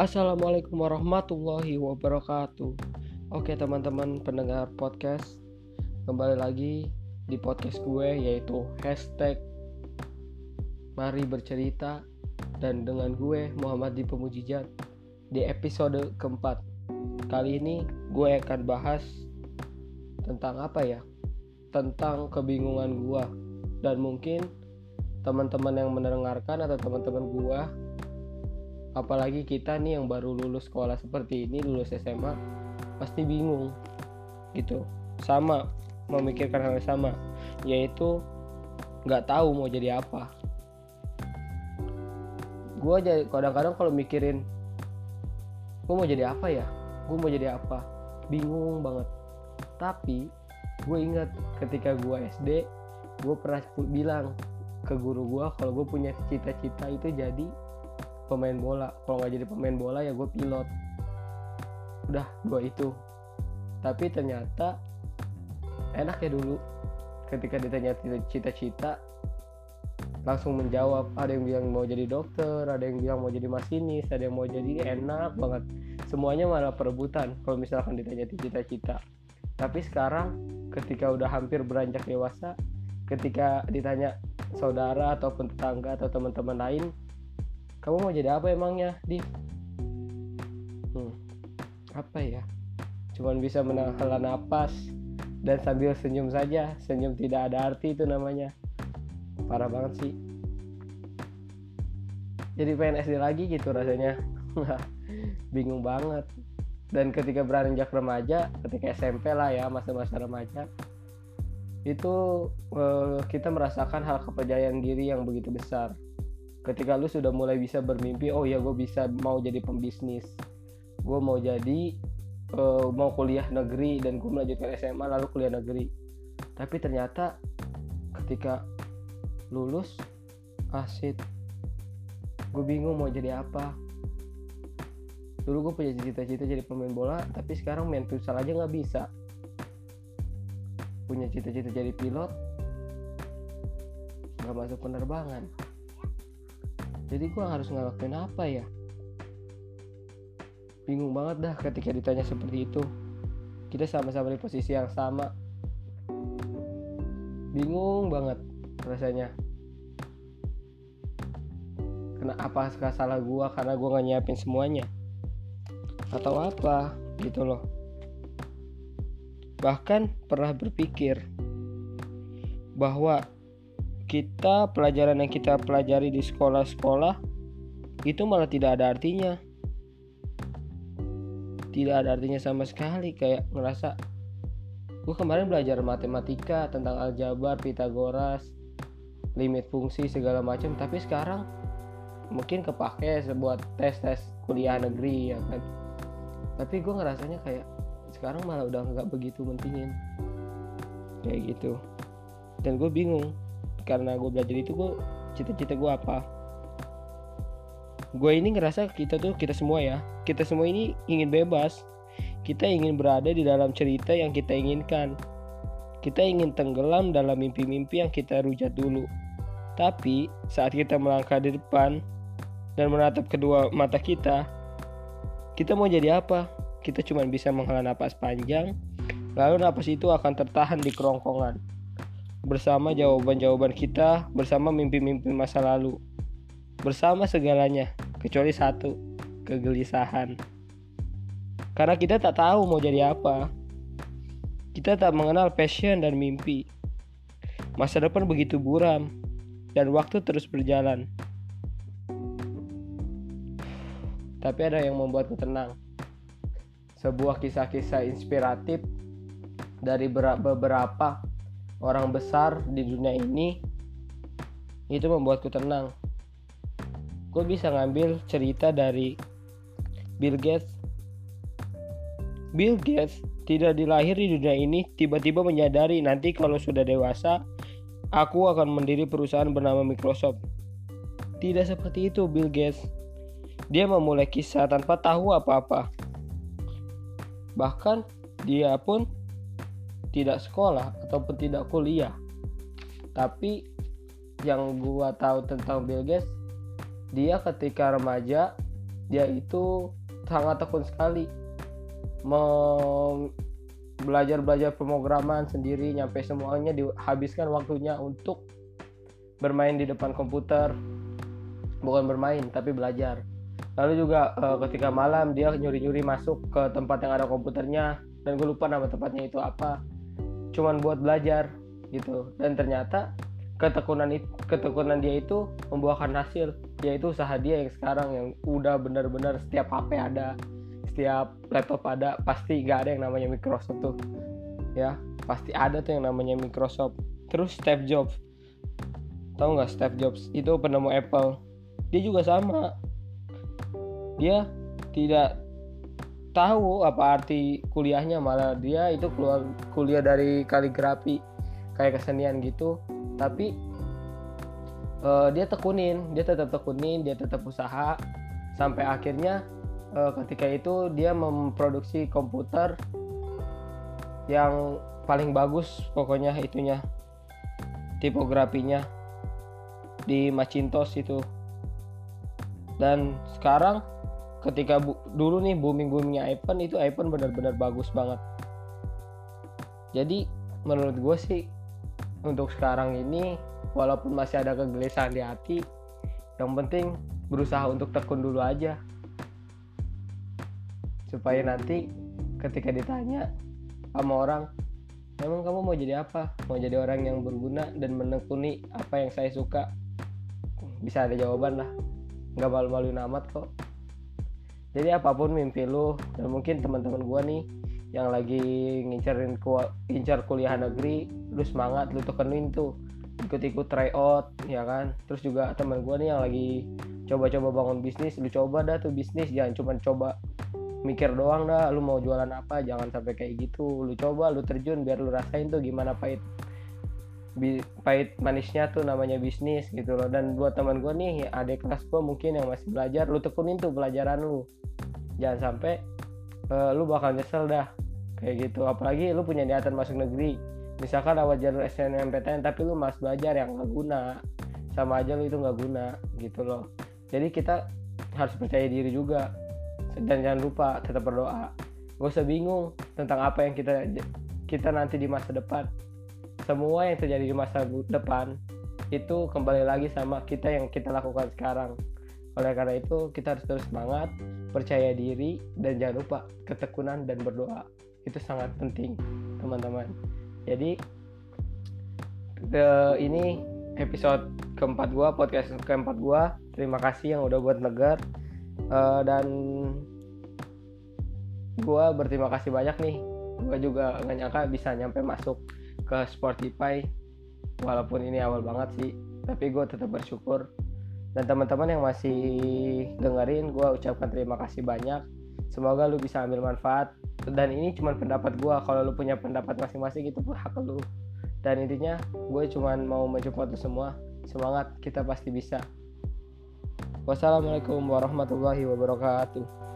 Assalamualaikum warahmatullahi wabarakatuh. Oke teman-teman pendengar podcast, kembali lagi di podcast gue yaitu hashtag Mari bercerita dan dengan gue Muhammad di Pemujijat di episode keempat. Kali ini gue akan bahas tentang apa ya? Tentang kebingungan gue dan mungkin teman-teman yang mendengarkan atau teman-teman gue apalagi kita nih yang baru lulus sekolah seperti ini lulus SMA pasti bingung gitu. Sama memikirkan hal yang sama yaitu nggak tahu mau jadi apa. Gue jadi kadang-kadang kalau mikirin gue mau jadi apa ya? Gue mau jadi apa? Bingung banget. Tapi gue ingat ketika gue SD gue pernah bilang ke guru gue kalau gue punya cita-cita itu jadi pemain bola. Kalau nggak jadi pemain bola ya gue pilot. Udah gue itu. Tapi ternyata enak ya dulu. Ketika ditanya cita-cita langsung menjawab ada yang bilang mau jadi dokter ada yang bilang mau jadi masinis ada yang mau jadi enak banget. Semuanya malah perebutan kalau misalkan ditanya cita-cita. Tapi sekarang ketika udah hampir beranjak dewasa ketika ditanya saudara ataupun tetangga atau teman-teman lain kamu mau jadi apa emangnya di hmm, apa ya? Cuman bisa menahan napas dan sambil senyum saja. Senyum tidak ada arti itu namanya. Parah banget sih. Jadi pengen SD lagi gitu rasanya. Bingung banget. Dan ketika beranjak remaja ketika SMP lah ya masa-masa remaja itu uh, kita merasakan hal kepercayaan diri yang begitu besar ketika lu sudah mulai bisa bermimpi oh ya gue bisa mau jadi pembisnis. Gue mau jadi uh, mau kuliah negeri dan gue melanjutkan SMA lalu kuliah negeri. Tapi ternyata ketika lulus asid gue bingung mau jadi apa. Dulu gue punya cita-cita jadi pemain bola tapi sekarang main futsal aja nggak bisa. Punya cita-cita jadi pilot nggak masuk penerbangan jadi gue harus ngelakuin apa ya? Bingung banget dah ketika ditanya seperti itu. Kita sama-sama di posisi yang sama. Bingung banget rasanya. Kenapa salah gue karena gue gak nyiapin semuanya? Atau apa? Gitu loh. Bahkan pernah berpikir bahwa kita pelajaran yang kita pelajari di sekolah-sekolah itu malah tidak ada artinya. Tidak ada artinya sama sekali kayak ngerasa gue kemarin belajar matematika tentang aljabar Pitagoras limit fungsi segala macam tapi sekarang mungkin kepake sebuah tes tes kuliah negeri ya kan? Tapi gue ngerasanya kayak sekarang malah udah nggak begitu mentingin kayak gitu. Dan gue bingung karena gue belajar itu gue cita-cita gue apa. Gue ini ngerasa kita tuh kita semua ya kita semua ini ingin bebas. Kita ingin berada di dalam cerita yang kita inginkan. Kita ingin tenggelam dalam mimpi-mimpi yang kita rujat dulu. Tapi saat kita melangkah di depan dan menatap kedua mata kita kita mau jadi apa? Kita cuma bisa menghela napas panjang lalu napas itu akan tertahan di kerongkongan bersama jawaban-jawaban kita, bersama mimpi-mimpi masa lalu, bersama segalanya, kecuali satu, kegelisahan. Karena kita tak tahu mau jadi apa. Kita tak mengenal passion dan mimpi. Masa depan begitu buram, dan waktu terus berjalan. Tapi ada yang membuatku tenang. Sebuah kisah-kisah inspiratif dari beberapa orang besar di dunia ini itu membuatku tenang. Gue bisa ngambil cerita dari Bill Gates. Bill Gates tidak dilahir di dunia ini tiba-tiba menyadari nanti kalau sudah dewasa aku akan mendiri perusahaan bernama Microsoft. Tidak seperti itu Bill Gates. Dia memulai kisah tanpa tahu apa-apa. Bahkan dia pun tidak sekolah ataupun tidak kuliah. Tapi yang gua tahu tentang Bill Gates dia ketika remaja dia itu sangat tekun sekali Mem belajar belajar pemrograman sendiri nyampe semuanya dihabiskan waktunya untuk bermain di depan komputer. Bukan bermain tapi belajar. Lalu juga uh, ketika malam dia nyuri-nyuri masuk ke tempat yang ada komputernya dan gue lupa nama tempatnya itu apa cuman buat belajar gitu. Dan ternyata ketekunan itu ketekunan dia itu membuahkan hasil. Yaitu usaha dia yang sekarang yang udah benar-benar setiap HP ada setiap laptop ada pasti gak ada yang namanya Microsoft tuh. Ya pasti ada tuh yang namanya Microsoft. Terus Steve Jobs. Tahu nggak Steve Jobs? Itu penemu Apple. Dia juga sama. Dia tidak tahu apa arti kuliahnya malah dia itu keluar kuliah dari kaligrafi kayak kesenian gitu. Tapi uh, dia tekunin dia tetap tekunin dia tetap usaha sampai akhirnya uh, ketika itu dia memproduksi komputer yang paling bagus pokoknya itunya tipografinya di Macintosh itu. Dan sekarang ketika bu dulu nih booming boomingnya iPhone itu iPhone benar-benar bagus banget. Jadi menurut gue sih untuk sekarang ini walaupun masih ada kegelisahan di hati yang penting berusaha untuk tekun dulu aja. Supaya nanti ketika ditanya sama orang emang kamu mau jadi apa? Mau jadi orang yang berguna dan menekuni apa yang saya suka? Bisa ada jawaban lah. Nggak malu-maluin amat kok jadi apa pun mimpi lu dan mungkin teman-teman gua nih yang lagi ngincerin ngincar kuliah negeri lu semangat lu tekenin tuh. Ikut-ikut tryout ya kan? Terus juga teman gue nih yang lagi coba-coba bangun bisnis lu coba dah tuh bisnis. Jangan cuma coba mikir doang dah lu mau jualan apa jangan sampai kayak gitu. Lu coba lu terjun biar lu rasain tuh gimana pahit pahit manisnya tuh namanya bisnis gitu loh. Dan buat teman gue nih adik kelas gue mungkin yang masih belajar lu tekunin tuh pelajaran lu. Jangan sampai uh, lu bakal nyesel dah. Kayak gitu. Apalagi lu punya niatan masuk negeri. Misalkan lewat jalur SNMPTN tapi lu mas belajar yang nggak guna. Sama aja lu itu nggak guna gitu loh. Jadi kita harus percaya diri juga. Dan jangan lupa tetap berdoa. Gak usah bingung tentang apa yang kita kita nanti di masa depan semua yang terjadi di masa depan itu kembali lagi sama kita yang kita lakukan sekarang. Oleh karena itu kita harus terus semangat percaya diri dan jangan lupa ketekunan dan berdoa. Itu sangat penting teman-teman. Jadi the, ini episode keempat gua podcast keempat gua. Terima kasih yang udah buat negar uh, dan gua berterima kasih banyak nih. Gua juga gak nyangka bisa nyampe masuk ke Spotify. Walaupun ini awal banget sih tapi gue tetap bersyukur. Dan teman-teman yang masih dengerin gue ucapkan terima kasih banyak. Semoga lu bisa ambil manfaat. Dan ini cuma pendapat gue kalau lu punya pendapat masing-masing itu hak lu. Dan intinya gue cuma mau mensupport semua. Semangat kita pasti bisa. Wassalamualaikum warahmatullahi wabarakatuh